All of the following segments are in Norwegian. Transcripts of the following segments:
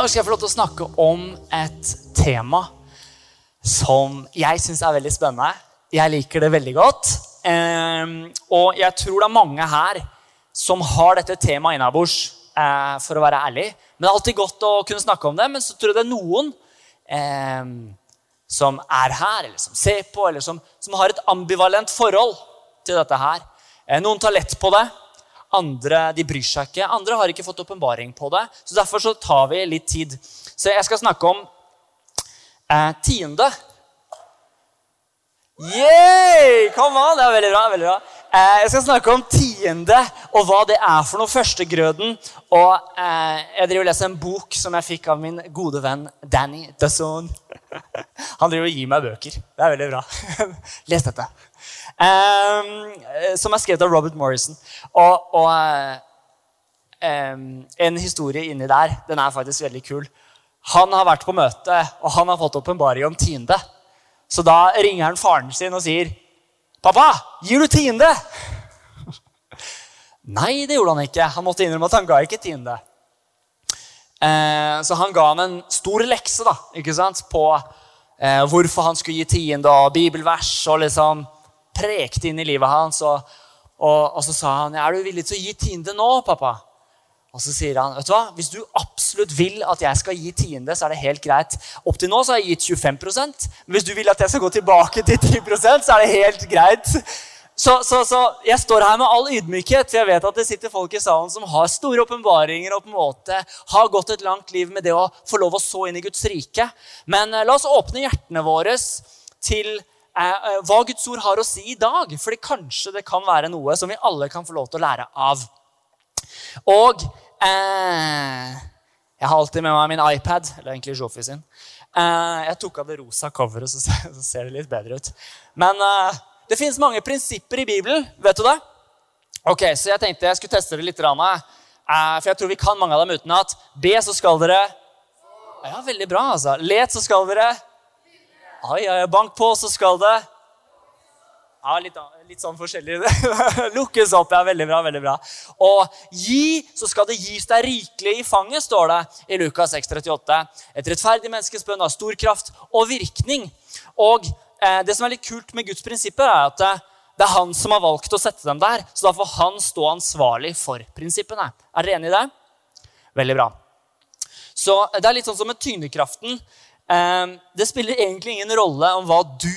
Dag skal jeg få lov til å snakke om et tema som jeg syns er veldig spennende. Jeg liker det veldig godt. Ehm, og jeg tror det er mange her som har dette temaet innabords, eh, for å være ærlig. Men det er alltid godt å kunne snakke om det. Men så tror jeg det er noen ehm, som er her, eller som ser på, eller som, som har et ambivalent forhold til dette her. Eh, noen tar lett på det. Andre de bryr seg ikke. Andre har ikke fått åpenbaring på det. Så Derfor så tar vi litt tid. Så jeg skal snakke om eh, tiende. Yeah! Kom an! Det er veldig bra. veldig bra. Eh, jeg skal snakke om tiende og hva det er for noe. Førstegrøden. Og eh, jeg driver og leser en bok som jeg fikk av min gode venn Danny Dusson. Han driver og gir meg bøker. Det er veldig bra. Les dette. Um, som er skrevet av Robert Morrison. Og, og um, en historie inni der, den er faktisk veldig kul. Han har vært på møte, og han har fått åpenbaring om tiende. Så da ringer han faren sin og sier, 'Pappa, gir du tiende?' Nei, det gjorde han ikke. Han måtte innrømme at han ga ikke tiende. Uh, så han ga ham en stor lekse da, ikke sant, på uh, hvorfor han skulle gi tiende, og bibelvers og liksom prekte inn i livet hans. Og, og, og så sa han, 'Er du villig til å gi tiende nå, pappa?' Og så sier han, vet du hva, 'Hvis du absolutt vil at jeg skal gi tiende, så er det helt greit.' Opp til nå så har jeg gitt 25 men hvis du vil at jeg skal gå tilbake til 10% så er det helt greit. Så, så, så, jeg står her med all ydmykhet, for jeg vet at det sitter folk i salen som har store åpenbaringer og på en måte har gått et langt liv med det å få lov å så inn i Guds rike. Men eh, la oss åpne hjertene våre til hva Guds ord har å si i dag. fordi kanskje det kan være noe som vi alle kan få lov til å lære av. Og eh, Jeg har alltid med meg min iPad, eller egentlig Jofi sin. Eh, jeg tok av det rosa coveret, så, så, ser det litt bedre ut. Men eh, det fins mange prinsipper i Bibelen. Vet du det? Ok, Så jeg tenkte jeg skulle teste det litt. Eh, for jeg tror vi kan mange av dem utenat. B, så skal dere Ja, veldig bra, altså. Let, så skal dere Ai, ai, bank på, så skal det ja, litt, litt, sånn forskjellig. Lukkes opp. ja, Veldig bra. veldig bra. Og gi, så skal det gis deg rikelig i fanget, står det i Lukas 6,38. Et rettferdig menneskes bønn har stor kraft og virkning. Og eh, Det som er litt kult med Guds prinsipper, er at det, det, er han som har valgt å sette dem der. Så da får han stå ansvarlig for prinsippene. Er dere enig i det? Veldig bra. Så Det er litt sånn som med tyngdekraften. Ehm, det spiller egentlig ingen rolle om hva du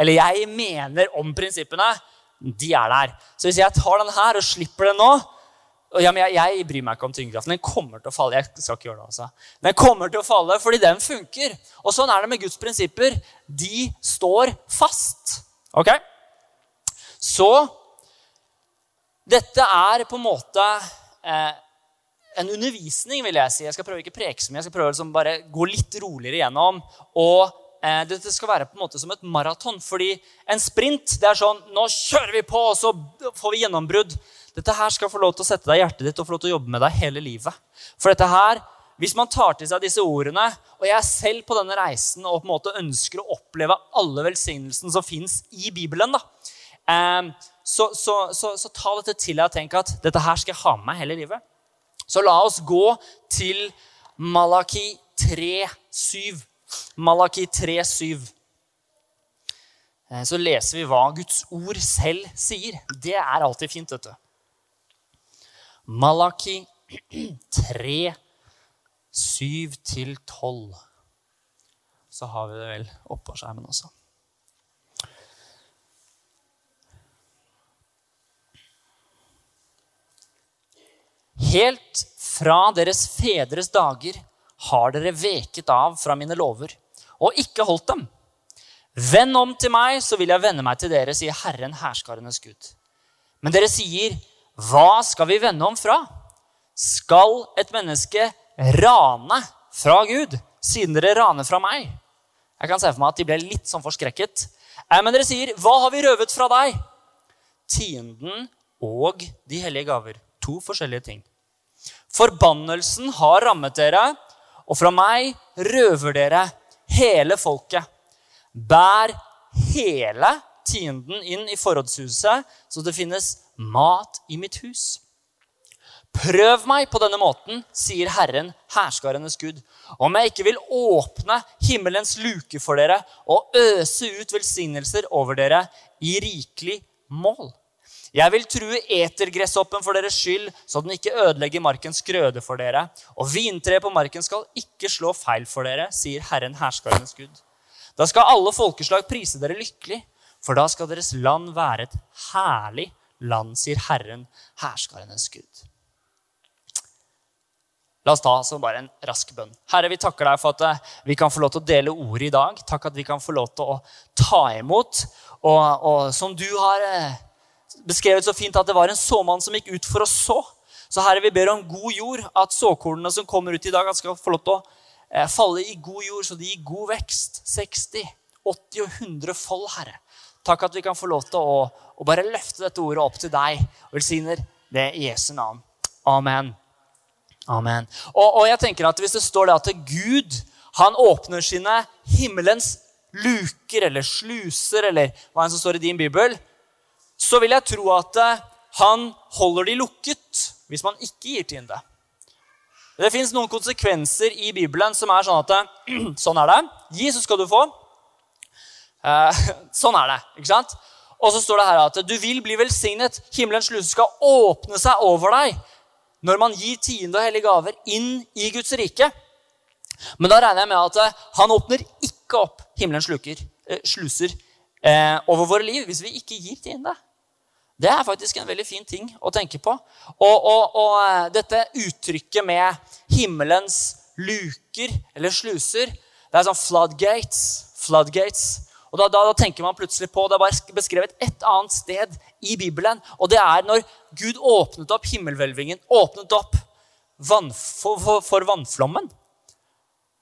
eller jeg mener om prinsippene. De er der. Så hvis jeg tar den her og slipper den nå ja, jeg, jeg, bryr meg ikke om tyngdekraften. Den kommer til å falle. Jeg skal ikke gjøre det altså. Den kommer til å falle fordi den funker. Og sånn er det med Guds prinsipper. De står fast. Ok? Så dette er på en måte eh, en undervisning, vil jeg si. Jeg skal prøve ikke preke så mye, jeg skal prøve å liksom bare gå litt roligere igjennom. Og eh, dette skal være på en måte som et maraton. fordi en sprint det er sånn Nå kjører vi på, og så får vi gjennombrudd. Dette her skal få lov til å sette deg i hjertet ditt og få lov til å jobbe med deg hele livet. For dette her, hvis man tar til seg disse ordene, og jeg er selv på denne reisen og på en måte ønsker å oppleve alle velsignelsene som fins i Bibelen, da, eh, så, så, så, så ta dette til deg og tenk at dette her skal jeg ha med meg hele livet. Så la oss gå til Malaki 3,7. Malaki 3,7. Eh, så leser vi hva Guds ord selv sier. Det er alltid fint, du. Malaki 3, 7-12. Så har vi det vel oppå skjermen også. Helt fra deres fedres dager har dere veket av fra mine lover og ikke holdt dem. Vend om til meg, så vil jeg vende meg til dere, sier Herren herskarenes Gud. Men dere sier, hva skal vi vende om fra? Skal et menneske rane fra Gud, siden dere raner fra meg? Jeg kan se for meg at de ble litt sånn forskrekket. Eh, men dere sier, hva har vi røvet fra deg? Tienden og de hellige gaver. To forskjellige ting. Forbannelsen har rammet dere, og fra meg røver dere hele folket. Bær hele tienden inn i forrådshuset, så det finnes mat i mitt hus. Prøv meg på denne måten, sier Herren, herskarenes Gud, om jeg ikke vil åpne himmelens luke for dere og øse ut velsignelser over dere i rikelig mål. Jeg vil true etergresshoppen for deres skyld, så den ikke ødelegger markens grøde for dere. Og vintreet på marken skal ikke slå feil for dere, sier Herren herskarenes Gud. Da skal alle folkeslag prise dere lykkelig, for da skal deres land være et herlig land, sier Herren herskarenes Gud. La oss ta altså bare en rask bønn. Herre, vi takker deg for at eh, vi kan få lov til å dele ordet i dag. Takk at vi kan få lov til å ta imot. Og, og som du har eh, beskrevet så fint, at det var en såmann som gikk ut for å så. Så Herre, vi ber om god jord, at såkornene som kommer ut i dag, skal få lov til å eh, falle i god jord, så de gir god vekst. 60, 80 og 100 fold, Herre. Takk at vi kan få lov til å, å bare løfte dette ordet opp til deg og velsigner det i Jesu navn. Amen. Amen. Og, og, jeg tenker at Hvis det står det at Gud han åpner sine himmelens luker eller sluser, eller hva enn som står i din bibel, så vil jeg tro at eh, han holder de lukket hvis man ikke gir tiende. Det fins noen konsekvenser i Bibelen som er sånn at eh, sånn er det. Gi, så skal du få. Eh, sånn er det. ikke sant? Og så står det her at du vil bli velsignet. Himmelens sluse skal åpne seg over deg når man gir tiende og hellige gaver inn i Guds rike. Men da regner jeg med at han åpner ikke opp himmelens sluker, sluser over våre liv hvis vi ikke gir tiende. Det er faktisk en veldig fin ting å tenke på. Og, og, og eh, dette uttrykket med himmelens luker eller sluser, det er sånn floodgates. floodgates. Og da, da, da, tenker man plutselig på, Det er bare beskrevet et annet sted i Bibelen. Og det er når Gud åpnet opp himmelhvelvingen, åpnet opp vann, for, for, for, vannflommen.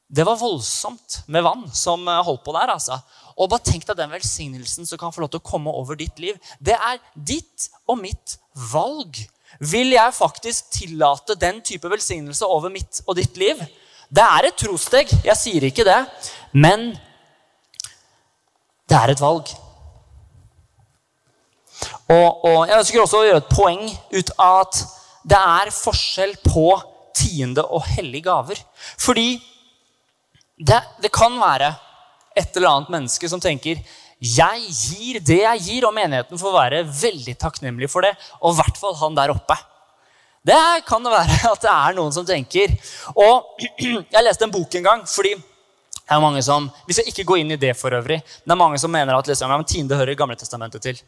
Det var voldsomt med vann som eh, holdt på der. altså. Og bare tenk deg den velsignelsen som kan få lov til å komme over ditt liv. Det er ditt og mitt valg. Vil jeg faktisk tillate den type velsignelse over mitt og ditt liv? Det er et trosteg, jeg sier ikke det. Men det er et valg. Og, og Jeg ønsker også å gjøre et poeng ut av at det er forskjell på tiende og hellige gaver. Fordi det, det, kan være et eller annet menneske som tenker jeg gir det jeg gir, og menigheten får være veldig takknemlig for det. Og i hvert fall han der oppe. Det kan det være at det er noen som tenker. Og jeg leste en bok en gang. fordi det er mange som, Vi skal ikke gå inn i det for øvrig. Men det er mange som mener at liksom, ja, tiende hører Gamle testamentet til.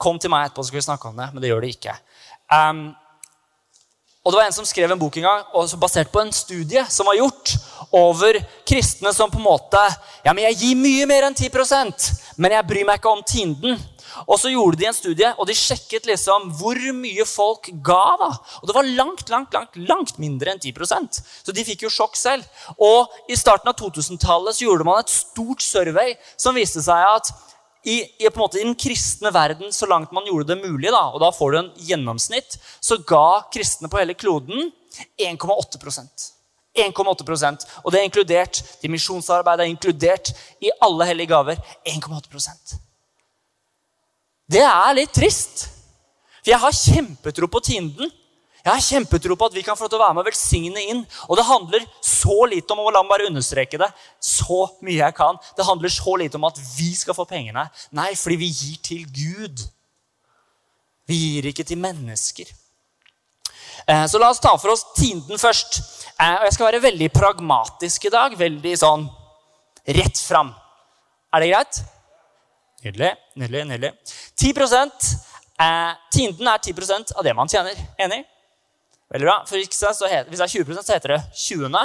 Kom til meg etterpå, så skal vi snakke om det. Men det gjør det ikke. Um, og Det var en som skrev en bok en gang, basert på en studie som var gjort over kristne som på en måte Ja, men jeg gir mye mer enn 10% men jeg bryr meg ikke om tienden. Og så gjorde de en studie, og de sjekket liksom hvor mye folk ga. da. Og det var langt langt, langt, langt mindre enn 10% Så de fikk jo sjokk selv. Og i starten av 2000-tallet så gjorde man et stort survey som viste seg at i, i, på en måte, i den kristne verden, så langt man gjorde det mulig, da, og da får du en gjennomsnitt, så ga kristne på hele kloden 1,8 1,8% Og det er inkludert dimisjonsarbeid, det er inkludert i alle hellige gaver. 1,8% det er litt trist. For jeg har kjempetro på tienden. Jeg har kjempetro på at vi kan få til å være med og velsigne inn. Og det handler så lite om la meg bare understreke det, så mye jeg kan. Det handler så lite om at vi skal få pengene. Nei, fordi vi gir til Gud. Vi gir ikke til mennesker. Eh, så la oss ta for oss tienden først. Eh, og jeg skal være veldig pragmatisk i dag. Veldig sånn rett fram. Er det greit? Nydelig. nydelig, nydelig. 10% eh, Tienden er 10% av det man tjener. Enig? Veldig bra. For Hvis det er 20 så heter det 20.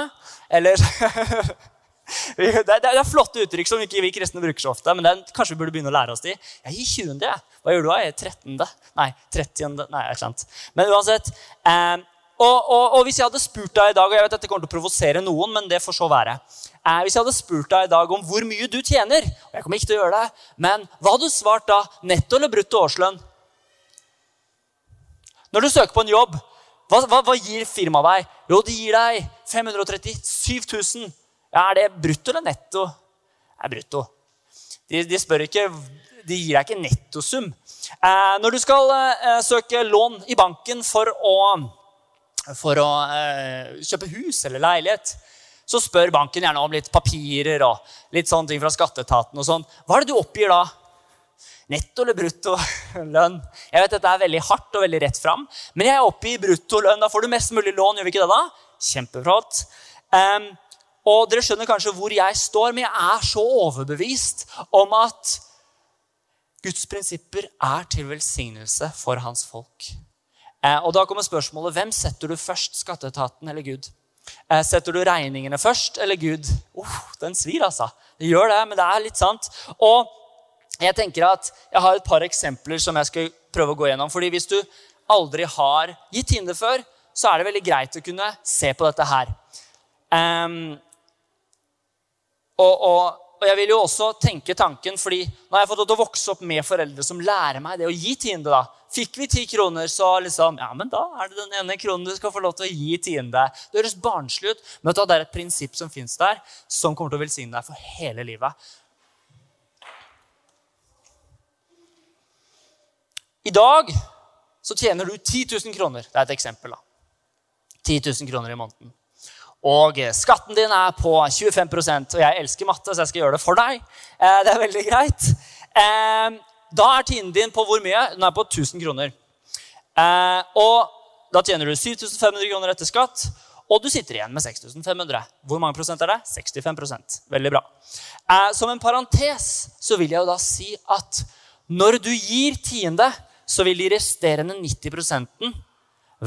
Eller det, er, flotte uttrykk som ikke vi kristne bruker så ofte. men er, kanskje vi burde begynne å lære oss de. Jeg gir 20. Jeg. Hva gjør du? Jeg er 13. Nei, 30. Nei, jeg er kjent. Men uansett. Eh, og, og, og, hvis jeg hadde spurt deg i dag, og jeg vet dette kommer til å provosere noen, men det får så være er Hvis jeg hadde spurt deg i dag om hvor mye du tjener, og jeg kommer ikke til å gjøre det, men hva hadde du svart da? Netto eller brutto årslønn? Når du søker på en jobb, hva, hva, hva gir firmaet deg? Jo, de gir deg 537 000. Ja, er det brutto eller netto? Det er brutto. De, de spør ikke De gir deg ikke nettosum. Eh, når du skal eh, søke lån i banken for å for å eh, kjøpe hus eller leilighet, så spør banken gjerne om litt papirer og litt sånne ting fra skatteetaten. og sånn. Hva er det du oppgir da? Netto eller brutto lønn? Jeg vet Dette er veldig hardt og veldig rett fram, men jeg oppgir bruttolønn. Da får du mest mulig lån. gjør vi ikke det da? Kjempeflott. Um, og dere skjønner kanskje hvor jeg står, men jeg er så overbevist om at Guds prinsipper er til velsignelse for hans folk. Eh, og Da kommer spørsmålet hvem setter du først, skatteetaten eller Gud? Eh, setter du regningene først eller Gud? Uh, den svir, altså. Det gjør det, men det er litt sant. Og jeg tenker at jeg har et par eksempler som jeg skal prøve å gå gjennom. fordi hvis du aldri har gitt hinder før, så er det veldig greit å kunne se på dette her. Um, og, og, og, jeg vil jo også tenke tanken, fordi nå har jeg fått lov til å vokse opp med foreldre som lærer meg det å gi tiende. da. Fikk vi ti kroner, så liksom, ja, men da er det den ene kronen du skal få lov til å gi tiende. Det høres barnslig ut, men det er et prinsipp som fins der, som kommer til å velsigne deg for hele livet. I dag så tjener du 10 000 kroner. Det er et eksempel. da. 10 000 kroner i måneden. Og skatten din er på 25% og jeg elsker matte, så jeg skal gjøre det for deg. Eh, det er veldig greit. Eh, da er tiden din på hvor mye? Den er på 1000 kroner. Eh, og da tjener du 7500 kroner etter skatt, og du sitter igjen med 6500. Hvor mange prosent er det? 65% Veldig bra. Som en parentes så vil jeg jo da si at når du gir tiende, så vil de resterende 90%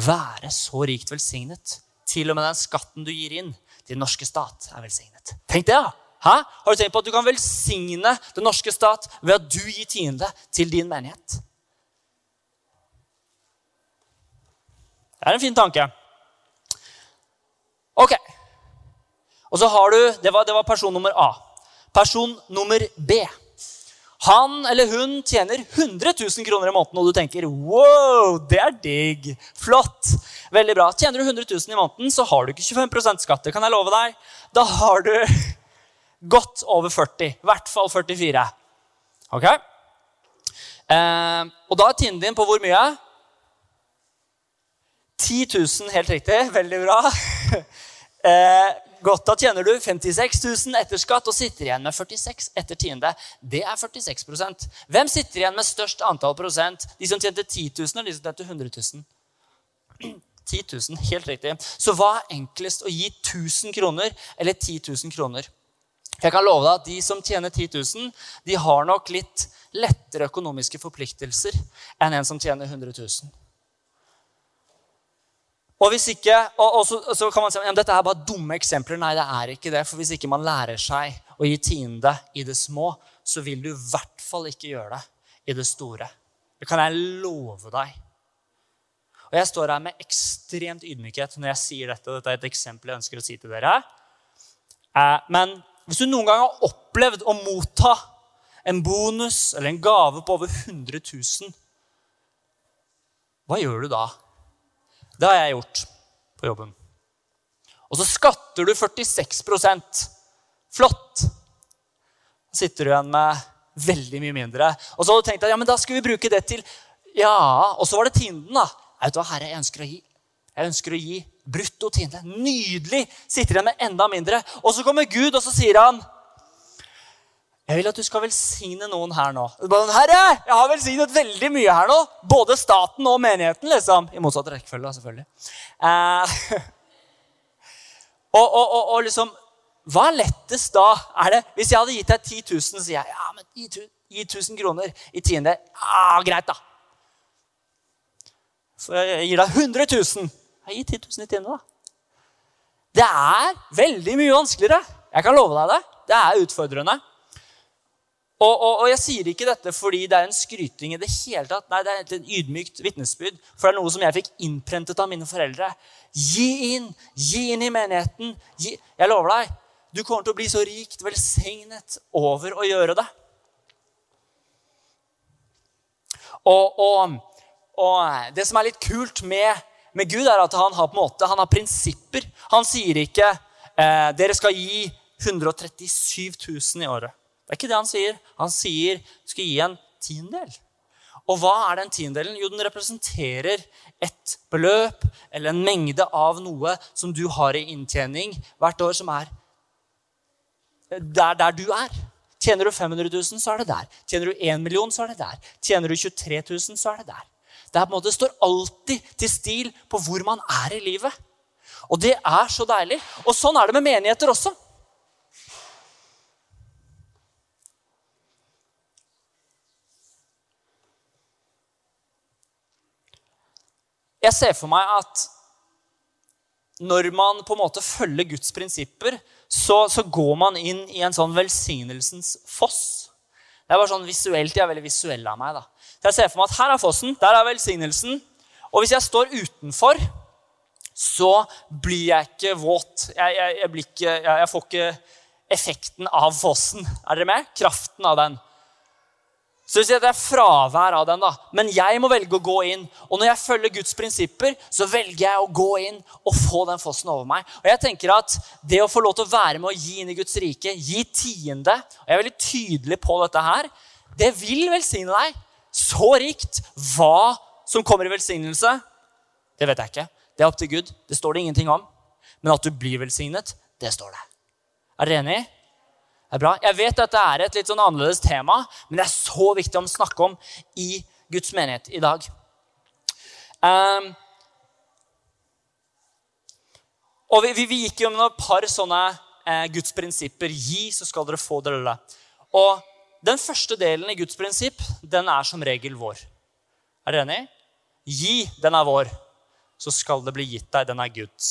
være så rikt velsignet til og med den skatten du gir inn til den norske stat, er velsignet. Tenk det, da! Hæ? Har du tenkt på at du kan velsigne den norske stat ved at du gir tiende til din menighet? Det er en fin tanke. Ok. Og så har du Det var, det var person nummer A. Person nummer B. Han eller hun tjener 100 000 kroner i måneden, og du tenker wow, det er digg. Flott. Veldig bra. Tjener du 100 000 i måneden, så har du ikke 25 skatt. Kan jeg love deg. Da har du godt over 40. I hvert fall 44. Ok? Eh, og da er tiden din på hvor mye? 10 000, helt riktig. Veldig bra. eh, Godt, Da tjener du 56 000 etter skatt og sitter igjen med 46 etter tiende. Det er 46% Hvem sitter igjen med størst antall prosent? De som tjente 10 000, eller de som tjente 100 000? 10 000, helt riktig. Så hva er enklest, å gi 1000 kroner eller 10 000 kroner? Jeg kan love deg at De som tjener 10 000, de har nok litt lettere økonomiske forpliktelser enn en som tjener 100 000. Og hvis ikke, og, og så, så, kan man si at dette er bare dumme eksempler. Nei, det er ikke det. For hvis ikke man lærer seg å gi tiende i det små, så vil du i hvert fall ikke gjøre det i det store. Det kan jeg love deg. Og Jeg står her med ekstremt ydmykhet når jeg sier dette. Dette er et eksempel jeg ønsker å si til dere. Eh, men hvis du noen gang har opplevd å motta en bonus eller en gave på over 100 000, hva gjør du da? Det har jeg gjort på jobben. Og så skatter du 46 Flott! Så sitter du igjen med veldig mye mindre. Og så hadde du tenkt at ja, men da skal vi bruke det til Ja, Og så var det tienden. da. Vet du hva, Herre, jeg ønsker å gi. Jeg ønsker å gi brutto tiende. Nydelig! Sitter igjen med enda mindre. Og så kommer Gud, og så sier han jeg vil at du skal velsigne noen her nå. Herre, jeg har velsignet veldig mye her nå. Både staten og menigheten, liksom. I motsatt rekkefølge, selvfølgelig. Eh, og, og, og, og, liksom Hva er lettest da? Er det, hvis jeg hadde gitt deg 10 000, sier jeg ja, men gi 1000 kroner i tiende. Ja, greit, da. Så jeg gir deg 100 000. Jeg gir 10 000 i tiende, da. Det er veldig mye vanskeligere. Jeg kan love deg det. Det er utfordrende. Og, og, og, jeg sier ikke dette fordi det er en skryting i det hele tatt. Nei, det er et ydmykt vitnesbyrd. For det er noe som jeg fikk innprentet av mine foreldre. Gi inn! Gi inn i menigheten. Gi. Jeg lover deg, du kommer til å bli så rikt velsignet over å gjøre det. Og, og det som er litt kult med, med, Gud, er at han har måte, han har prinsipper. Han sier ikke eh, dere skal gi 137 000 i året. Det er ikke det han sier. Han sier du skal gi en tiendedel. Og hva er den tiendedelen? Jo, den representerer et beløp eller en mengde av noe som du har i inntjening hvert år, som er der, der du er. Tjener du 500 000, så er det der. Tjener du 1 million, så er det der. Tjener du 23 000, så er det der. Det er på en måte, står alltid til stil på hvor man er i livet. Og det er så deilig. Og sånn er det med menigheter også. Jeg ser for meg at når man på en måte følger Guds prinsipper, så, så går man inn i en sånn velsignelsens foss. Det er bare sånn visuelt, Jeg er veldig visuell av meg. da. Så jeg ser for meg at Her er fossen, der er velsignelsen. Og hvis jeg står utenfor, så blir jeg ikke våt. Jeg, jeg, jeg, ikke, jeg får ikke effekten av fossen. Er dere med? Kraften av den. Så det, det er fravær av den, da. Men jeg må velge å gå inn. Og når jeg følger Guds prinsipper, så velger jeg å gå inn og få den fossen over meg. Og jeg tenker at det å få lov til å være med å gi inn i Guds rike, gi tiende Og jeg er veldig tydelig på dette her. Det vil velsigne deg så rikt. Hva som kommer i velsignelse, det vet jeg ikke. Det er opp til Gud. Det står det ingenting om. Men at du blir velsignet, det står det. Er dere enige? er bra. Jeg vet at det er et litt sånn annerledes tema, men det er så viktig å snakke om i Guds menighet i dag. Um, og vi, vi, vi, gikk gjennom et par sånne eh, Guds prinsipper. Gi, så skal dere få det lille. Og den første delen i Guds prinsipp, den er som regel vår. Er dere enig? Gi, den er vår. Så skal det bli gitt deg. Den er Guds.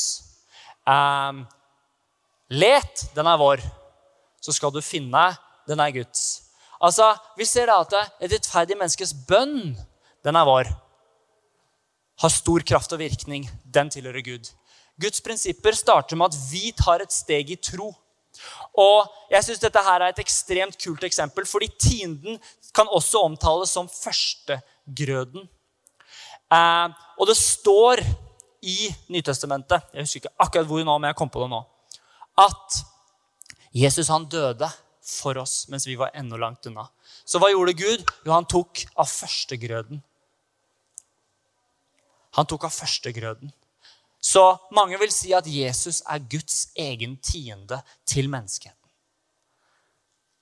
Um, let, den er vår så skal du finne den er Guds. Altså, Vi ser da at et rettferdig menneskes bønn, den er vår. Har stor kraft og virkning. Den tilhører Gud. Guds prinsipper starter med at vi tar et steg i tro. Og jeg synes Dette her er et ekstremt kult eksempel, fordi tienden kan også omtales som førstegrøden. Eh, og det står i Nytestamentet jeg husker ikke akkurat hvor nå, men jeg kom på det nå, at Jesus han døde for oss mens vi var ennå langt unna. Så hva gjorde Gud? Jo, han tok av førstegrøden. Han tok av førstegrøden. Så mange vil si at Jesus er Guds egen tiende til menneskeheten.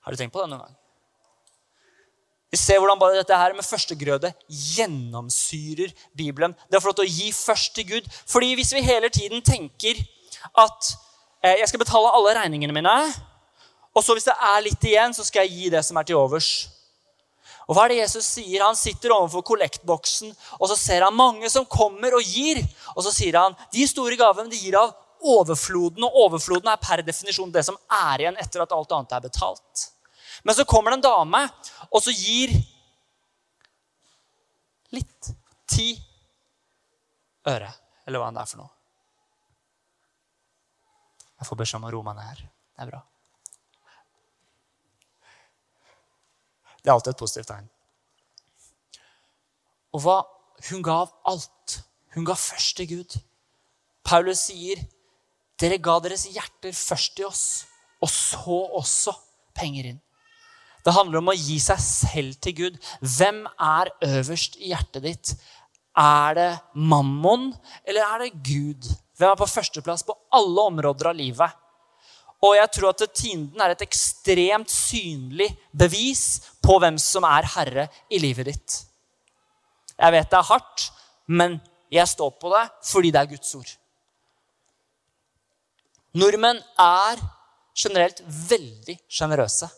Har du tenkt på det noen gang? Vi ser hvordan bare dette her med førstegrøde gjennomsyrer Bibelen. Det er for å gi først til Gud. Fordi hvis vi hele tiden tenker at Eh, jeg skal betale alle regningene mine. Og så hvis det er litt igjen, så skal jeg gi det som er til overs. Og hva er det Jesus sier? Han sitter overfor kollektboksen, og så ser han mange som kommer og gir. Og så sier han de store gavene de gir av overfloden, og overfloden er per definisjon det som er igjen etter at alt annet er betalt. Men så kommer det en dame, og så gir litt. Ti øre, eller hva det er for noe. Jeg får beskjed om å roe meg ned her. Det er bra. Det er alltid et positivt tegn. Og hva? Hun gav alt. Hun ga først til Gud. Paulus sier, 'Dere ga deres hjerter først til oss, og så også penger inn.' Det handler om å gi seg selv til Gud. Hvem er øverst i hjertet ditt? Er det mammon, eller er det Gud? Hvem er på førsteplass på alle områder av livet? Og jeg tror at tienden er et ekstremt synlig bevis på hvem som er herre i livet ditt. Jeg vet det er hardt, men jeg står på det fordi det er Guds ord. Nordmenn er generelt veldig sjenerøse.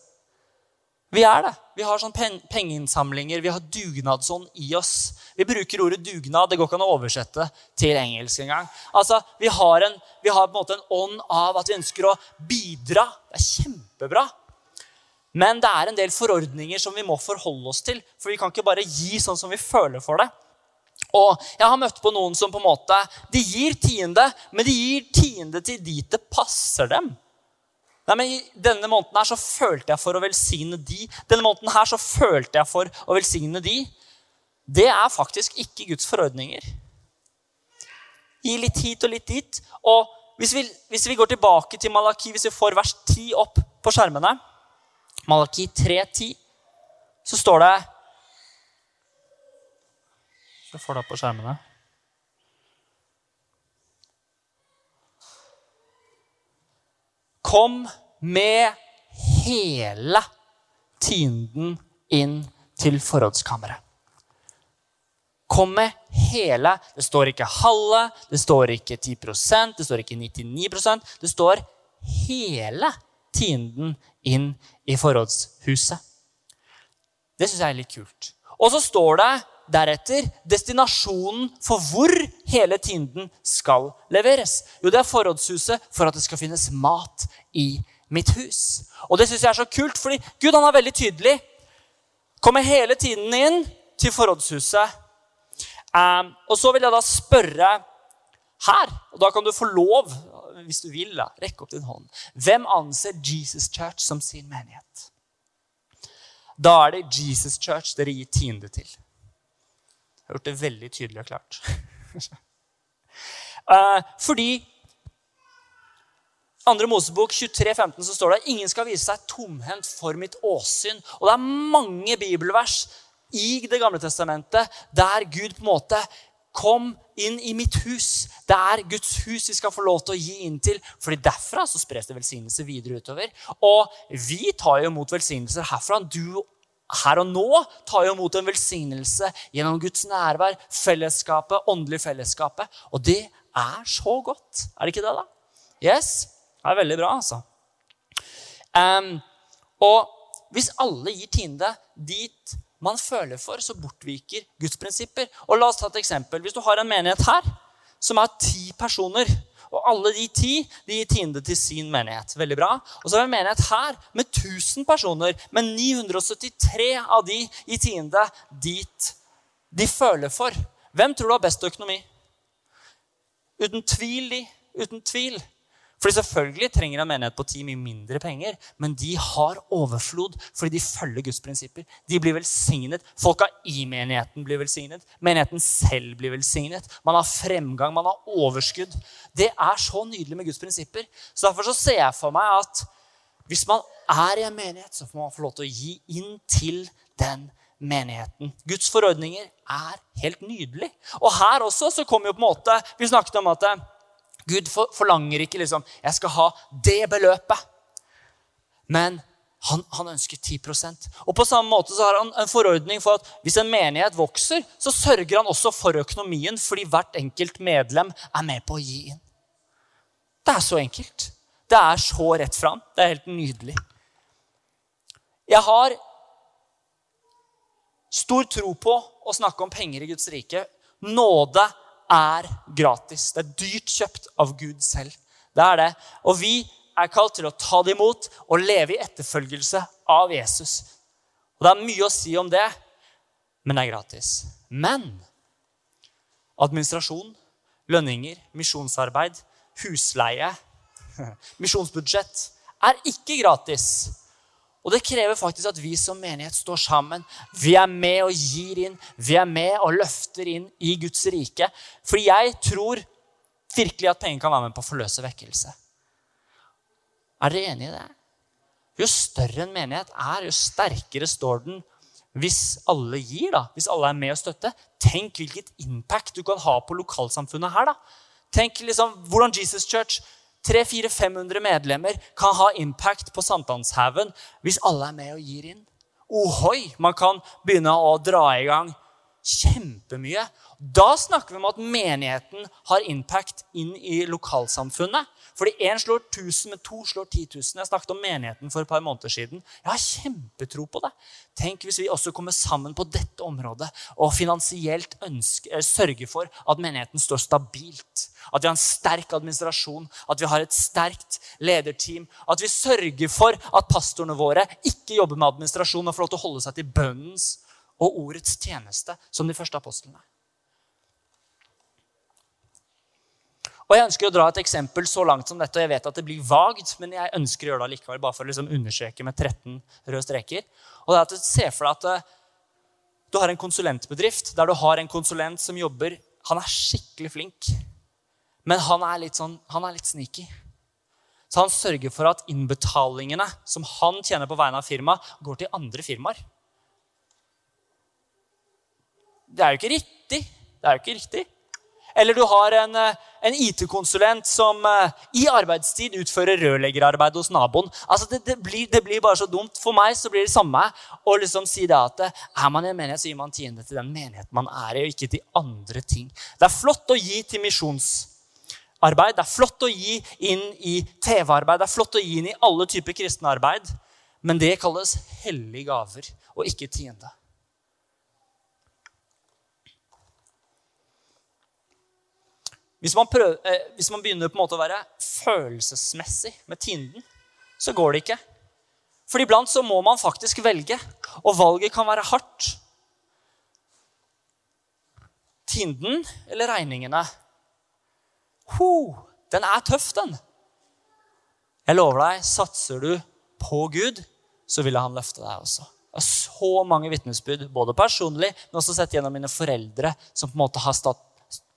Vi er det. Vi har sånn pengeinnsamlinger, vi har dugnadsånd i oss. Vi bruker ordet dugnad. Det går ikke an å oversette til engelsk engang. Altså, vi har, en, vi har på en måte en ånd av at vi ønsker å bidra. Det er kjempebra. Men det er en del forordninger som vi må forholde oss til. For vi kan ikke bare gi sånn som vi føler for det. Og jeg har møtt på noen som på en måte, de gir tiende, men de gir tiende til dit det passer dem. Nei, men Denne måneden her så følte jeg for å velsigne de. Denne måneden her så følte jeg for å velsigne de. Det er faktisk ikke Guds forordninger. Gi litt hit og litt dit. Og hvis vi, hvis vi går tilbake til Malaki, hvis vi får vers 10 opp på skjermene Malaki 3, 10, så står det Så får det opp på skjermene. Kom med hele tienden inn til forrådskammeret. Kom med hele. Det står ikke halve, det står ikke 10% det står ikke 99% Det står hele tienden inn i forrådshuset. Det syns jeg er litt kult. Og så står det deretter destinasjonen for hvor hele tienden skal leveres. Jo, det er forrådshuset for at det skal finnes mat i mitt hus. Og det syns jeg er så kult, fordi Gud han er veldig tydelig. Kommer hele tiden inn til forrådshuset. Um, og så vil jeg da spørre her, og da kan du få lov, hvis du vil, da, rekke opp din hånd. Hvem anser Jesus Church som sin menighet? Da er det Jesus Church dere gir tiende til. Har gjort det veldig tydelig og klart. uh, fordi andre Mosebok 23, 15, så står det at ingen skal vise seg tomhendt for mitt åsyn. Og det er mange bibelvers i Det gamle testamentet der Gud på en måte Kom inn i mitt hus. Det er Guds hus vi skal få lov til å gi inn til. fordi derfra så spres det velsignelse videre utover. Og vi tar jo imot velsignelser herfra. Du her og nå tar jo imot en velsignelse gjennom Guds nærvær, fellesskapet, åndelig fellesskapet. Og det er så godt. Er det ikke det, da? Yes? Det er veldig bra, altså. Um, og hvis alle gir tiende dit man føler for, så bortviker Guds prinsipper. Og la oss ta et eksempel. Hvis du har en menighet her som er ti personer, og alle de ti de gir tiende til sin menighet. Veldig bra. Og så har vi en menighet her med 1000 personer, men 973 av de gir tiende dit de føler for. Hvem tror du har best økonomi? Uten tvil de. Uten tvil. Fordi selvfølgelig trenger en menighet på ti mye mindre penger, men de har overflod fordi de følger Guds prinsipper. De blir velsignet. Folka i menigheten blir velsignet. Menigheten selv blir velsignet. Man har fremgang, man har overskudd. Det er så nydelig med Guds prinsipper. Så Derfor så ser jeg for meg at hvis man er i en menighet, så får man få lov til å gi inn til den menigheten. Guds forordninger er helt nydelig. Og her også så kommer jo på en måte Vi snakket om at Gud forlanger ikke liksom, 'Jeg skal ha det beløpet'. Men han, han, ønsker 10% Og På samme måte så har han en forordning for at hvis en menighet vokser, så sørger han også for økonomien fordi hvert enkelt medlem er med på å gi inn. Det er så enkelt. Det er så rett fram. Det er helt nydelig. Jeg har stor tro på å snakke om penger i Guds rike. Nåde er gratis. Det er dyrt kjøpt av Gud selv. Det er det. Og vi er kalt til å ta det imot og leve i etterfølgelse av Jesus. Og Det er mye å si om det, men det er gratis. Men administrasjon, lønninger, misjonsarbeid, husleie, misjonsbudsjett er ikke gratis. Og det krever faktisk at vi som menighet står sammen. Vi er med og gir inn. Vi er med og løfter inn i Guds rike. For jeg tror virkelig at penger kan være med på å forløse vekkelse. Er dere enige i det? Jo større en menighet er, jo sterkere står den hvis alle gir. da, Hvis alle er med og støtter. Tenk hvilket impact du kan ha på lokalsamfunnet her. da. Tenk liksom hvordan Jesus Church 300-400-500 medlemmer kan ha impact på Sankthanshaugen hvis alle er med og gir inn. Ohoi! Man kan begynne å dra i gang kjempemye. Da snakker vi om at menigheten har impact inn i lokalsamfunnet. Fordi én slår 1000, men to slår 10 000. Jeg snakket om menigheten for et par måneder siden. Jeg har kjempetro på det. Tenk hvis vi også kommer sammen på dette området og finansielt eh, sørger for at menigheten står stabilt. At vi har en sterk administrasjon, at vi har et sterkt lederteam. At vi sørger for at pastorene våre ikke jobber med administrasjon, og får lov til å holde seg til bønnens og ordets tjeneste som de første apostlene. Og Jeg ønsker å dra et eksempel så langt som dette, og jeg vet at det blir vagt, men jeg ønsker å gjøre det likevel, bare for å liksom understreke med 13 røde streker. Og det er at du ser for deg at eh, du har en konsulentbedrift der du har en konsulent som jobber Han er skikkelig flink, men han er litt, sånn, han er litt sneaky. Så han sørger for at innbetalingene som han tjener på vegne av firmaet, går til andre firmaer. Det er jo ikke riktig. Det er jo ikke riktig. Eller du har en, eh, en IT-konsulent som uh, i arbeidstid utfører rørleggerarbeid hos naboen. Altså det, det, blir, det, blir, bare så dumt. For meg så blir det samme å liksom si det at er man i en menighet, så gir man tiende til den menigheten man er i, og ikke til andre ting. Det er flott å gi til misjonsarbeid. Det er flott å gi inn i TV-arbeid. Det er flott å gi inn i alle typer kristne arbeid. Men det kalles hellige gaver, og ikke tiende. Hvis man, prøver, eh, hvis man begynner på en måte å være følelsesmessig med tienden, så går det ikke. For iblant så må man faktisk velge, og valget kan være hardt. Tinden eller regningene? Ho, den er tøff, den. Jeg lover deg, satser du på Gud, så vil han løfte deg også. Jeg har så mange vitnesbyrd, både personlig, men også sett gjennom mine foreldre, som på en måte har stått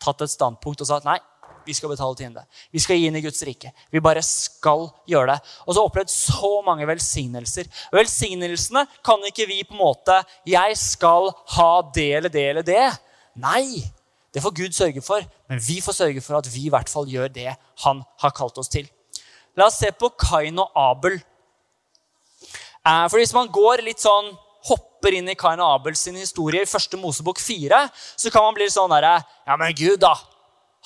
tatt et standpunkt og sagt nei, vi skal betale tiende. Vi skal gi inn i Guds rike. Vi bare skal gjøre det. Og så opplevd så mange velsignelser. Velsignelsene kan ikke vi på en måte Jeg skal ha det eller det eller det. Nei, det får Gud sørge for. Men vi får sørge for at vi i hvert fall gjør det han har kalt oss til. La oss se på Kain og Abel. Eh, for hvis man går litt sånn hopper inn i Kain og Abel sin historie i første Mosebok 4, så kan man bli sånn derre Ja, men Gud, da.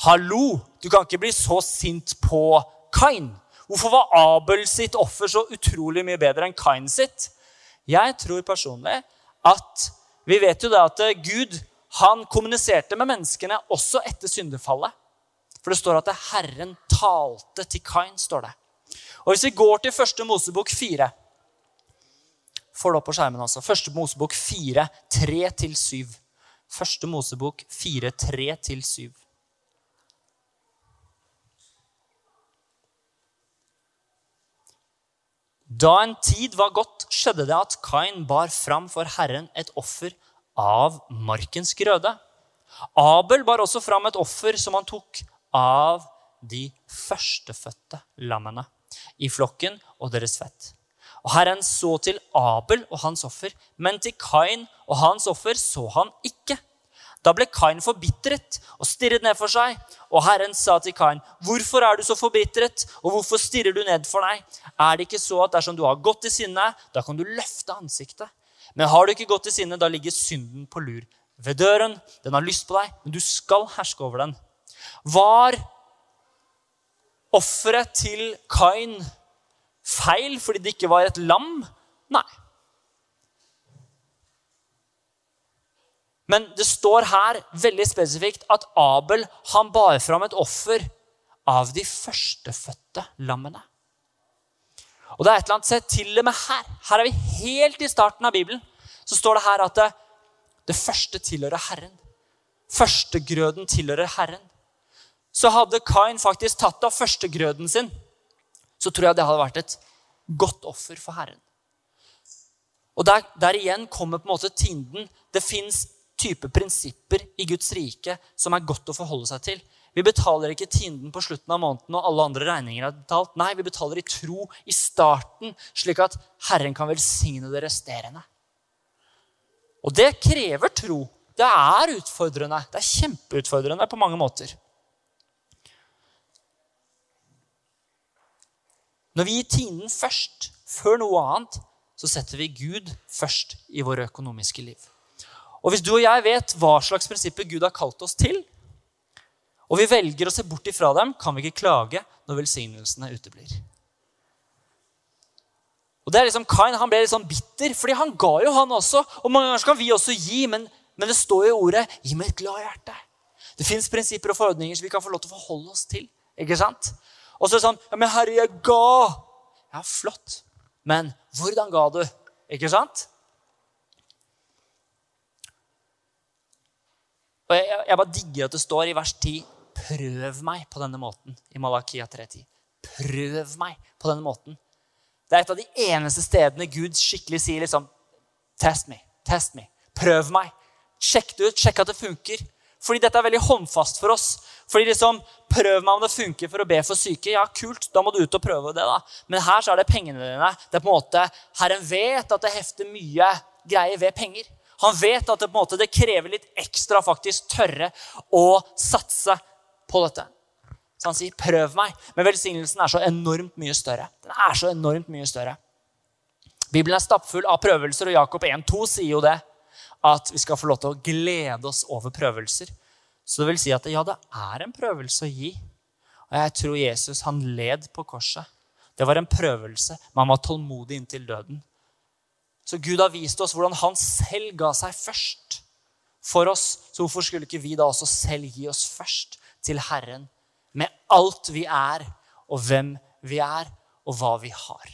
Hallo! Du kan ikke bli så sint på Kain. Hvorfor var Abel sitt offer så utrolig mye bedre enn Kain sitt? Jeg tror personlig at vi vet jo det at Gud han kommuniserte med menneskene også etter syndefallet. For det står at Herren talte til Kain. står det. Og Hvis vi går til første Mosebok 4, får det opp på skjermen. altså. Første Mosebok 4, 3-7. Første Mosebok 4, 3-7. Da en tid var gått, skjedde det at Kain bar fram for Herren et offer av markens grøde. Abel bar også fram et offer som han tok av de førstefødte lammene i flokken og deres fett. Og Herren så til Abel og hans offer, men til Kain og hans offer så han ikke. Da ble Kain forbitret og stirret ned for seg. Og Herren sa til Kain, 'Hvorfor er du så forbitret, og hvorfor stirrer du ned for deg?' 'Er det ikke så at dersom du har gått i sinne, da kan du løfte ansiktet?' 'Men har du ikke gått i sinne, da ligger synden på lur ved døren.' 'Den har lyst på deg, men du skal herske over den.' Var offeret til Kain feil fordi det ikke var et lam? Nei. Men det står her veldig spesifikt at Abel han bar fram et offer av de førstefødte lammene. Og det er et eller annet sett til og med her. Her er vi helt i starten av Bibelen. Så står det her at det, det første tilhører Herren. Førstegrøden tilhører Herren. Så hadde Kain faktisk tatt av førstegrøden sin så tror jeg det hadde vært et godt offer for Herren. Og Der, der igjen kommer på en måte tinden. Det fins type prinsipper i Guds rike som er godt å forholde seg til. Vi betaler ikke tinden på slutten av måneden og alle andre regninger er betalt. Nei, vi betaler i tro i starten, slik at Herren kan velsigne det resterende. Og det krever tro. Det er utfordrende. Det er kjempeutfordrende på mange måter. Når vi gir tienden først, før noe annet, så setter vi Gud først i våre økonomiske liv. Og hvis du og jeg vet hva slags prinsipper Gud har kalt oss til, og vi velger å se bort ifra dem, kan vi ikke klage når velsignelsene uteblir. Og det er liksom Kain han ble litt sånn bitter, fordi han ga jo, han også. Og mange ganger kan vi også gi, men, men det står jo i ordet 'gi med et glad hjerte'. Det fins prinsipper og forordninger som vi kan få lov til å forholde oss til. ikke sant? Og så er det sånn Ja, men herre, jeg ga. Ja, flott. Men hvordan ga du? Ikke sant? Og jeg, jeg, bare digger at det står i vers 10 Prøv meg på denne måten i Malakia 3.10. Prøv meg på denne måten. Det er et av de eneste stedene Gud skikkelig sier liksom Test me. Test me. Prøv meg. Sjekk det ut. Sjekk at det funker. Fordi dette er veldig håndfast for oss. Fordi liksom, Prøv meg om det funker for å be for syke. Ja, kult, da må du ut og prøve det. da. Men her så er det pengene dine. Det er på en måte, Herren vet at det hefter mye greier ved penger. Han vet at det, på en måte, det krever litt ekstra faktisk tørre å satse på dette. Så han sier, 'Prøv meg'. Men velsignelsen er så enormt mye større. Den er så enormt mye større. Bibelen er stappfull av prøvelser, og Jakob 1,2 sier jo det. At vi skal få lov til å glede oss over prøvelser. Så det vil si at ja, det er en prøvelse å gi. Og jeg tror Jesus han led på korset. Det var en prøvelse, men han var tålmodig inntil døden. Så Gud har vist oss hvordan han selv ga seg først for oss. Så hvorfor skulle ikke vi da også selv gi oss først til Herren med alt vi er, og hvem vi er, og hva vi har.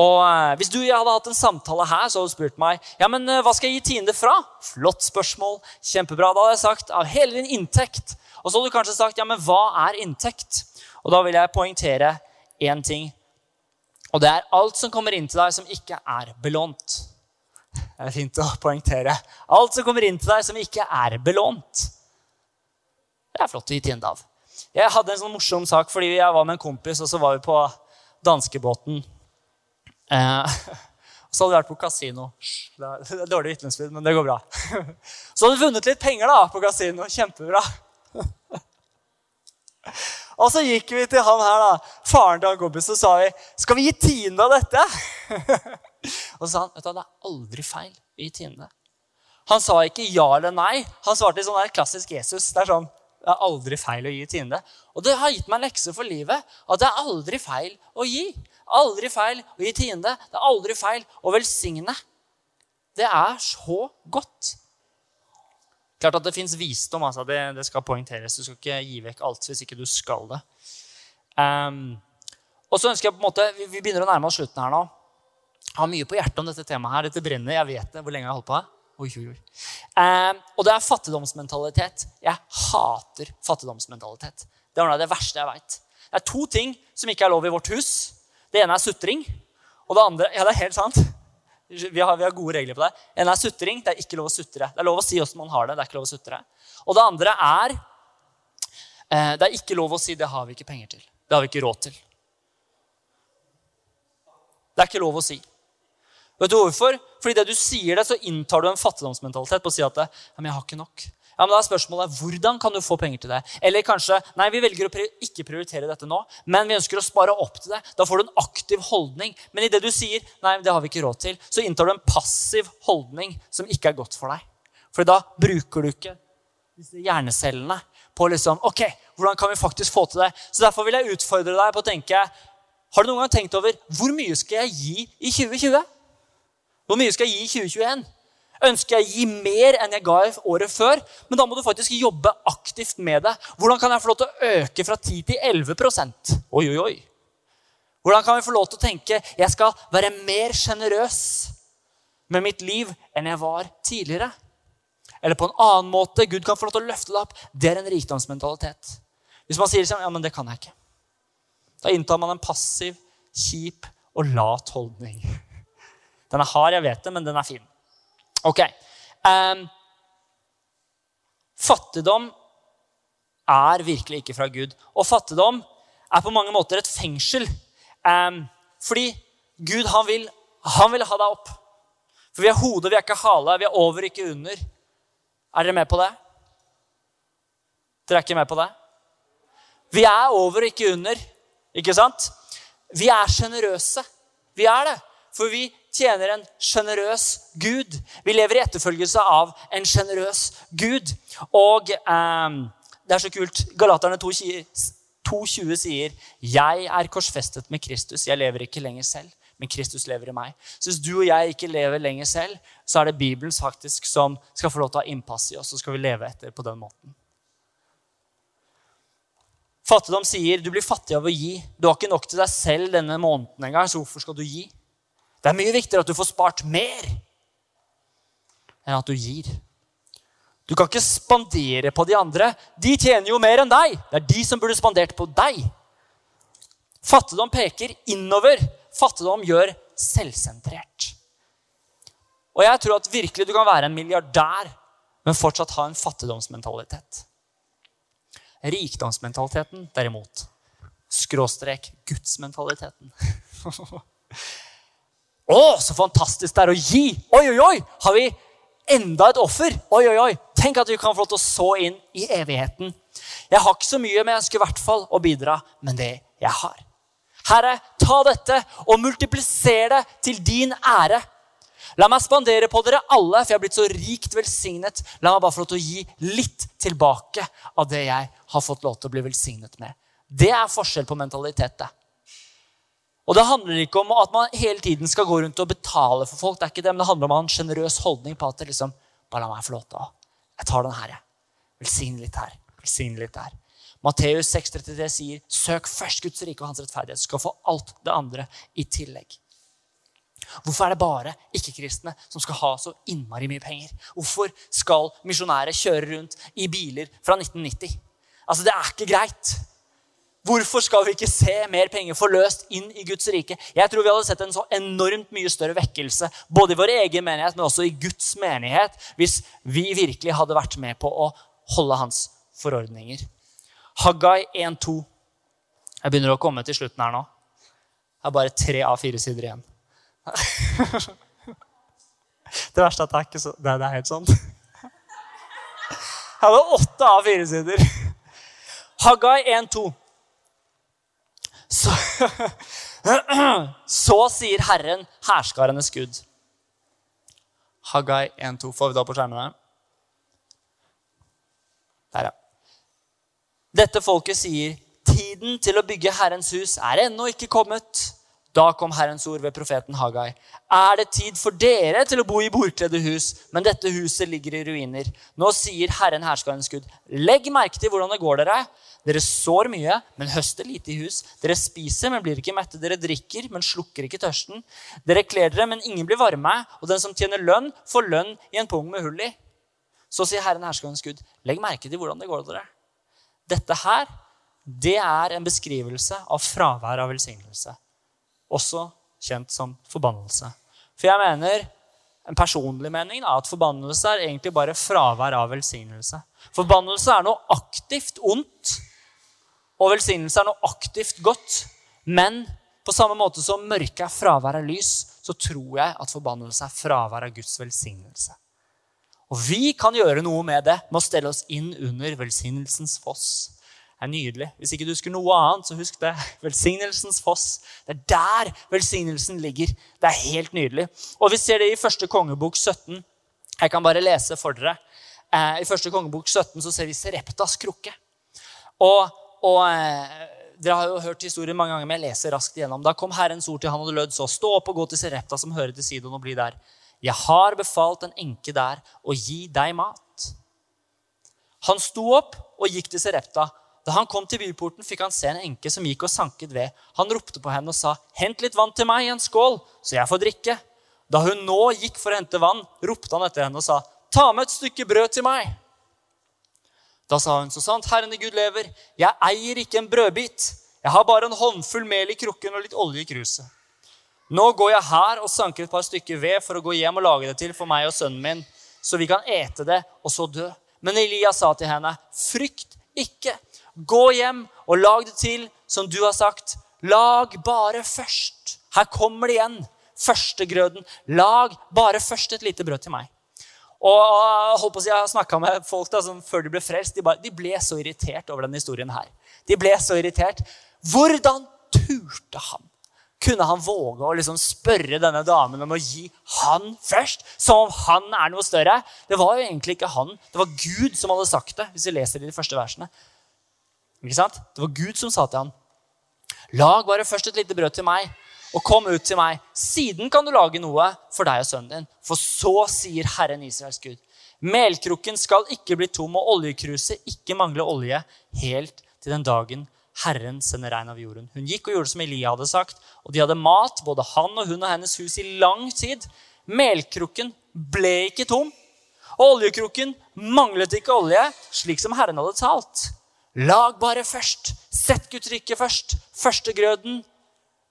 Og eh, Hvis du og jeg hadde hatt en samtale her, så hadde du spurt meg ja, men eh, hva skal jeg gi tiende fra. Flott spørsmål. Kjempebra. Da hadde jeg sagt av hele din inntekt. Og så hadde du kanskje sagt ja, men hva er inntekt? Og da vil jeg poengtere én ting. Og det er alt som kommer inn til deg som ikke er belånt. Det er fint å poengtere. Alt som kommer inn til deg som ikke er belånt. Det er flott å gi tiende av. Jeg hadde en sånn morsom sak fordi jeg var med en kompis, og så var vi på danskebåten. Eh, så hadde vi vært på kasino. Det er dårlig vitnesbyrd, men det går bra. Så hadde vi vunnet litt penger da, på kasino. Kjempebra. Og så gikk vi til han her, da, faren til han kompisen, og sa vi, skal vi gi tiende av dette. Og så sa han vet du, det er aldri feil å gi tiende. Han sa ikke ja eller nei. Han svarte sånn der klassisk Jesus. Det er sånn, det er aldri feil å gi tiende. Og det har gitt meg en lekse for livet. At det er aldri feil å gi. Aldri feil å gi tiende. Det er aldri feil å velsigne. Det er så godt. Klart at det fins visdom. Altså. Det, det, skal poengteres. Du skal ikke gi vekk alt hvis ikke du skal det. Um, og så ønsker jeg på en måte, Vi, vi begynner å nærme oss slutten her nå. Jeg har mye på hjertet om dette temaet. her. Dette brenner. Jeg vet det. Hvor lenge jeg har holdt på. Oi, oi, oi. Um, og det er fattigdomsmentalitet. Jeg hater fattigdomsmentalitet. Det er det verste jeg veit. Det er to ting som ikke er lov i vårt hus. Det ene er sutring. Og det andre Ja, det er helt sant. Vi har, vi har gode regler på det. Det ene er sutring. Det er ikke lov å sutre. Det er lov å si åssen man har det. det er ikke lov å sutre. Og det andre er eh, Det er ikke lov å si 'det har vi ikke penger til'. Det har vi ikke råd til. Det er ikke lov å si. Vet du hvorfor? Fordi det du sier det, så inntar du en fattigdomsmentalitet på å si at jeg har ikke nok. Ja, men da er spørsmålet hvordan kan du få penger til det? Eller kanskje nei, vi velger å ikke prioritere dette nå, men vi ønsker å spare opp til det. Da får du en aktiv holdning. Men i det du sier nei, det har vi ikke råd til, så inntar du en passiv holdning som ikke er godt for deg. For da bruker du ikke disse hjernecellene på liksom, ok, hvordan kan vi faktisk få til det? Så Derfor vil jeg utfordre deg på å tenke har du noen gang tenkt over hvor mye skal jeg gi i 2020? Hvor mye skal jeg gi i 2021? Ønsker jeg å gi mer enn jeg ga året før? Men da må du faktisk jobbe aktivt med det. Hvordan kan jeg få lov til å øke fra 10 til 11% Oi, oi, oi. Hvordan kan vi få lov til å tenke jeg skal være mer sjenerøs med mitt liv enn jeg var tidligere? Eller på en annen måte Gud kan få lov til å løfte det opp. Det er en rikdomsmentalitet. Hvis man sier sånn, ja, men det kan jeg ikke. Da inntar man en passiv, kjip og lat holdning. Den er hard, jeg vet det, men den er fin. Ok. Um, fattigdom er virkelig ikke fra Gud. Og fattigdom er på mange måter et fengsel. Um, fordi Gud han vil, han vil ha deg opp. For vi er hodet, vi er ikke hale. Vi er over, ikke under. Er dere med på det? Dere er ikke med på det? Vi er over, ikke under. Ikke sant? Vi er sjenerøse. Vi er det. For vi tjener en sjenerøs Gud. Vi lever i etterfølgelse av en sjenerøs Gud. Og eh, det er så kult. Galaterne 2,20 sier, 'Jeg er korsfestet med Kristus. Jeg lever ikke lenger selv, men Kristus lever i meg.' Så hvis du og jeg ikke lever lenger selv, så er det Bibelen faktisk som skal få lov til å ha innpass i oss, så skal vi leve etter på den måten. Fattigdom sier du blir fattig av å gi. Du har ikke nok til deg selv denne måneden engang, så hvorfor skal du gi? Det er mye viktigere at du får spart mer enn at du gir. Du kan ikke spandere på de andre. De tjener jo mer enn deg. Det er de som burde spandert på deg. Fattigdom peker innover. Fattigdom gjør selvsentrert. Og jeg tror at virkelig du kan være en milliardær, men fortsatt ha en fattigdomsmentalitet. Rikdomsmentaliteten, derimot, skråstrek gudsmentaliteten. Å, så fantastisk det er å gi! Oi, oi, oi! Har vi enda et offer? Oi, oi, oi! Tenk at vi kan få lov til å så inn i evigheten. Jeg har ikke så mye, men jeg ønsker i hvert fall å bidra med det jeg har. Herre, ta dette og multipliser det til din ære. La meg spandere på dere alle, for jeg har blitt så rikt velsignet. La meg bare få lov til å gi litt tilbake av det jeg har fått lov til å bli velsignet med. Det er forskjell på mentalitet. det. Og Det handler ikke om at man hele tiden skal gå rundt og betale for folk. Det er ikke det, men det handler om en sjenerøs holdning på at det liksom, bare la meg få lov til å Jeg tar den her, jeg. Velsign litt her. Velsign litt der. Matteus 6,33 sier, 'Søk først Guds rike og hans rettferdighet, Du skal få alt det andre i tillegg'. Hvorfor er det bare ikke-kristne som skal ha så innmari mye penger? Hvorfor skal misjonærer kjøre rundt i biler fra 1990? Altså, Det er ikke greit. Hvorfor skal vi ikke se mer penger forløst inn i Guds rike? Jeg tror vi hadde sett en så enormt mye større vekkelse både i vår egen menighet, men også i Guds menighet, hvis vi virkelig hadde vært med på å holde hans forordninger. Haggai 1.2. Jeg begynner å komme til slutten her nå. Det er bare tre av fire sider igjen. Det verste er at det er ikke så Det er helt sånn. Jeg hadde åtte av fire sider. Haggai 1.2. Så, så sier Herren, herskarenes Gud. Haggai 1.2. Får vi da på skjermen her? Der, ja. Dette folket sier, 'Tiden til å bygge Herrens hus er ennå ikke kommet.' Da kom Herrens ord ved profeten Hagai. Er det tid for dere til å bo i bordkledde hus, men dette huset ligger i ruiner? Nå sier Herren herskarens Gud, legg merke til hvordan det går dere. Dere sår mye, men høster lite i hus. Dere spiser, men blir ikke mette. Dere drikker, men slukker ikke tørsten. Dere kler dere, men ingen blir varme. Og den som tjener lønn, får lønn i en pung med hull i. Så sier Herren herskerens Gud, legg merke til hvordan det går dere. Dette her, det er en beskrivelse av fravær av velsignelse. Også kjent som forbannelse. For jeg mener, en personlig mening, da, at forbannelse er egentlig bare fravær av velsignelse. Forbannelse er noe aktivt ondt, og velsignelse er noe aktivt godt. Men på samme måte som mørke er fravær av lys, så tror jeg at forbannelse er fravær av Guds velsignelse. Og vi kan gjøre noe med det med å stelle oss inn under velsignelsens foss. Det er nydelig. Hvis ikke du husker noe annet, så husk det. Velsignelsens foss. Det er der velsignelsen ligger. Det er helt nydelig. Og vi ser det i første kongebok 17. Jeg kan bare lese for dere. Eh, I første kongebok 17 så ser vi Sereptas krukke. Og, og eh, dere har jo hørt historien mange ganger, men jeg leser raskt igjennom. Da kom Herrens ord til han og det lød så. Stå opp og gå til Serepta, som hører til Sidon, og bli der. Jeg har befalt en enke der å gi deg mat. Han sto opp og gikk til Serepta. Da han kom til byporten, fikk han se en enke som gikk og sanket ved. Han ropte på henne og sa, 'Hent litt vann til meg i en skål, så jeg får drikke.' Da hun nå gikk for å hente vann, ropte han etter henne og sa, 'Ta med et stykke brød til meg.' Da sa hun, 'Så sant Herren i Gud lever, jeg eier ikke en brødbit.' 'Jeg har bare en håndfull mel i krukken og litt olje i kruset.' Nå går jeg her og sanker et par stykker ved for å gå hjem og lage det til for meg og sønnen min, så vi kan ete det og så dø. Men Elias sa til henne, frykt ikke. Gå hjem og lag det til som du har sagt. Lag bare først. Her kommer det igjen. Førstegrøden. Lag bare først et lite brød til meg. Og holdt på å si, Jeg har snakka med folk da, som før de ble frelst. De, bare, de ble så irritert over denne historien her. De ble så irritert. Hvordan turte han? kunne han våge å liksom spørre denne damen om å gi han først? Som om han er noe større? Det var jo egentlig ikke han. Det var Gud som hadde sagt det. hvis vi leser de første versene. Ikke sant? Det var Gud som sa til han, Lag bare først et lite brød til meg, og kom ut til meg. Siden kan du lage noe for deg og sønnen din. For så sier Herren Israels Gud. Melkrukken skal ikke bli tom, og oljekruset ikke mangle olje helt til den dagen Herren sender regn av jorden. Hun gikk og gjorde som Elia hadde sagt, og de hadde mat, både han og hun og hennes hus, i lang tid. Melkrukken ble ikke tom, og oljekrukken manglet ikke olje, slik som Herren hadde talt. Lag bare først. Sett Guds rike først. Førstegrøden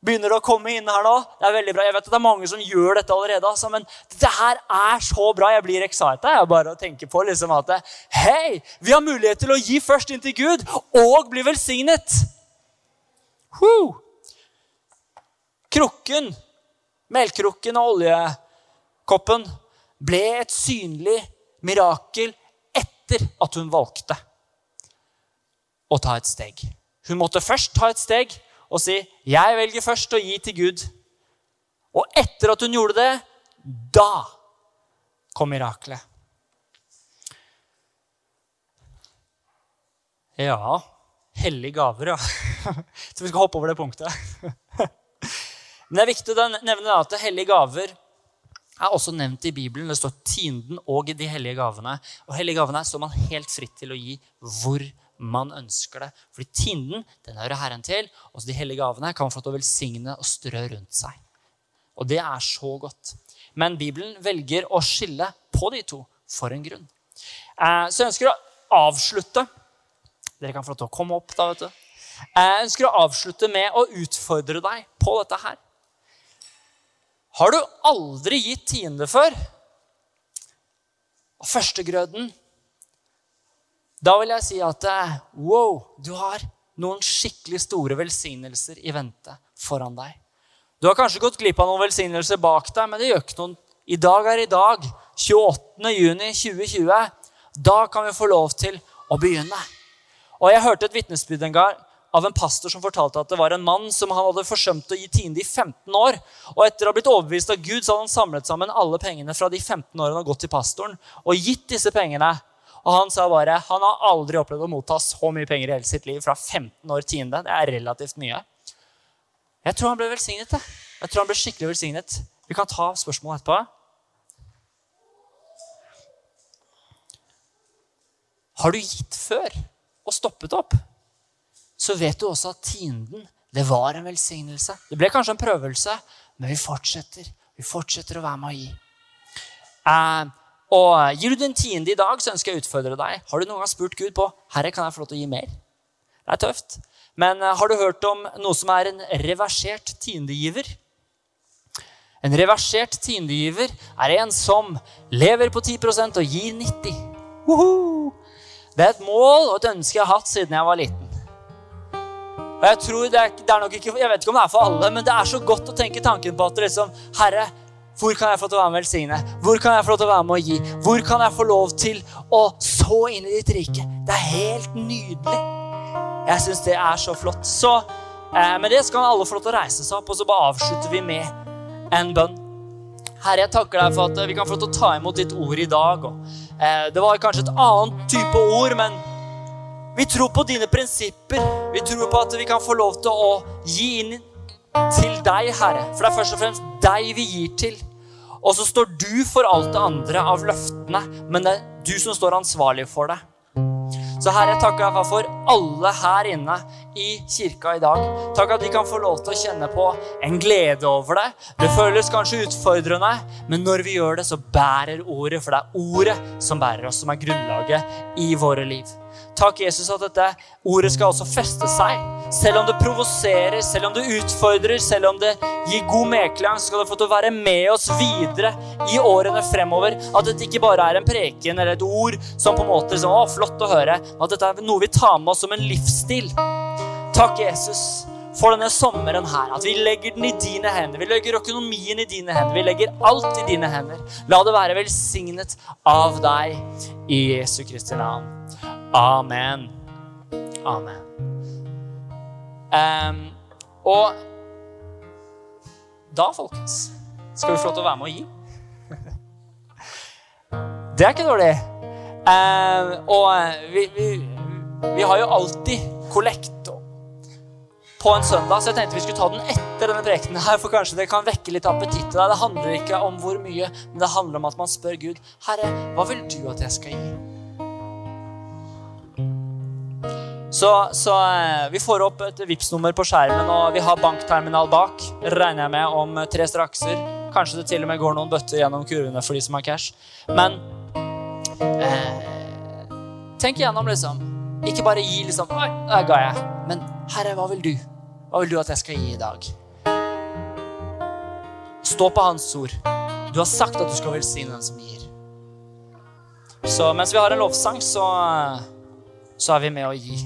begynner å komme inn her nå. Det er veldig bra. Jeg vet at det er mange som gjør dette allerede, altså, men dette her er så bra. Jeg blir excited jeg bare å tenke på liksom at hei, vi har mulighet til å gi først inn til Gud og bli velsignet. Woo! Krukken melkrukken og oljekoppen ble et synlig mirakel etter at hun valgte å ta et steg. Hun måtte først ta et steg og si 'Jeg velger først å gi til Gud'. Og etter at hun gjorde det, da kom miraklet. Ja Hellige gaver, ja. Så vi skal hoppe over det punktet. Men det er viktig å nevne at hellige gaver er også nevnt i Bibelen. Det står tienden og de hellige gavene. Og hellige gavene står man helt fritt til å gi hvor man ønsker det. Fordi tinden den hører Herren til, og de hellige gavene kan man få til å velsigne og strø rundt seg. Og det er så godt. Men Bibelen velger å skille på de to for en grunn. Eh, så jeg ønsker å avslutte Dere kan få lov til å komme opp, da, vet du. Eh, jeg ønsker å avslutte med å utfordre deg på dette her. Har du aldri gitt tiende før? Og førstegrøden Da vil jeg si at eh, wow, du har noen skikkelig store velsignelser i vente foran deg. Du har kanskje gått glipp av noen velsignelser bak deg, men det gjør ikke noen. I dag er i dag, 28. juni 2020. Da kan vi få lov til å begynne. Og Jeg hørte et vitnesbyrd en gang av en pastor som fortalte at det var en mann som han hadde forsømt å gi tiende i 15 år. Og etter å ha blitt overbevist av Gud så hadde han samlet sammen alle pengene fra de 15 årene og gått til pastoren og gitt disse pengene. Og han sa bare han har aldri opplevd å motta så mye penger i hele sitt liv fra 15 år tiende. Det er relativt mye. Jeg tror han ble velsignet. det. Jeg tror han ble skikkelig velsignet. Vi kan ta spørsmålet etterpå. Har du gitt før og stoppet opp? så vet du også at tienden det var en velsignelse. Det ble kanskje en prøvelse, men vi fortsetter. Vi fortsetter å være med å gi. Eh, og Gir du din tiende i dag, så ønsker jeg å utfordre deg. Har du noen gang spurt Gud på Herre, kan jeg få lov til å gi mer? Det er tøft. Men eh, har du hørt om noe som er en reversert tiendegiver? En reversert tiendegiver er en som lever på 10% og gir 90 Woohoo! Det er et mål og et ønske jeg har hatt siden jeg var liten. Og Jeg tror det er, det er, ikke, jeg vet ikke om det er for alle, men det er så godt å tenke tanken på at det liksom, Herre, hvor kan jeg få til å være med å velsigne? Hvor kan jeg få lov til å være med å gi? Hvor kan jeg få lov til å så inn i ditt rike? Det er helt nydelig. Jeg syns det er så flott. Så eh, med det skal alle få lov til å reise seg opp, og så bare avslutter vi med en bønn. Herre, jeg takker deg for at vi kan få lov til å ta imot ditt ord i dag. Og, eh, det var kanskje et annet type ord, men vi tror på dine prinsipper. Vi tror på at vi kan få lov til å gi inn til deg, Herre. For det er først og fremst deg vi gir til. Og så står du for alt det andre av løftene, men det er du som står ansvarlig for det. Så Herre, jeg takker deg for alle her inne i kirka i dag. Takk at vi kan få lov til å kjenne på en glede over det. Det føles kanskje utfordrende, men når vi gjør det, så bærer ordet. For det er ordet som bærer oss, som er grunnlaget i våre liv. Takk, Jesus, at dette ordet skal også feste seg. Selv om det provoserer, selv om det utfordrer, selv om det gir god medklang, skal det få til å være med oss videre i årene fremover. At dette ikke bare er en preken eller et ord som på en måte liksom, å, flott å høre, at dette er noe vi tar med oss som en livsstil. Takk, Jesus, for denne sommeren her. At vi legger den i dine hender. Vi legger økonomien i dine hender. Vi legger alt i dine hender. La det være velsignet av deg i Jesu Kristi navn. Amen. Amen. Um, og da, folkens, skal vi få lov til å være med å gi. Det er ikke dårlig. Um, og vi, vi, vi, har jo alltid kollekt på en søndag, så jeg tenkte vi skulle ta den etter denne prekenen her, for kanskje det kan vekke litt appetitt der. Det handler ikke om hvor mye, men det handler om at man spør Gud, Herre, hva vil du at jeg skal gi? Så, så eh, vi får opp et Vipps-nummer på skjermen, og vi har bankterminal bak. Regner jeg med om tre strakser. Kanskje det til og med går noen bøtter gjennom kurvene for de som har cash. Men eh, tenk igjennom, liksom. Ikke bare gi liksom Oi, der ga jeg. Men Herre, hva vil du? Hva vil du at jeg skal gi i dag? Stå på Hans ord. Du har sagt at du skal velsigne den som gir. Så mens vi har en lovsang, så, så er vi med å gi.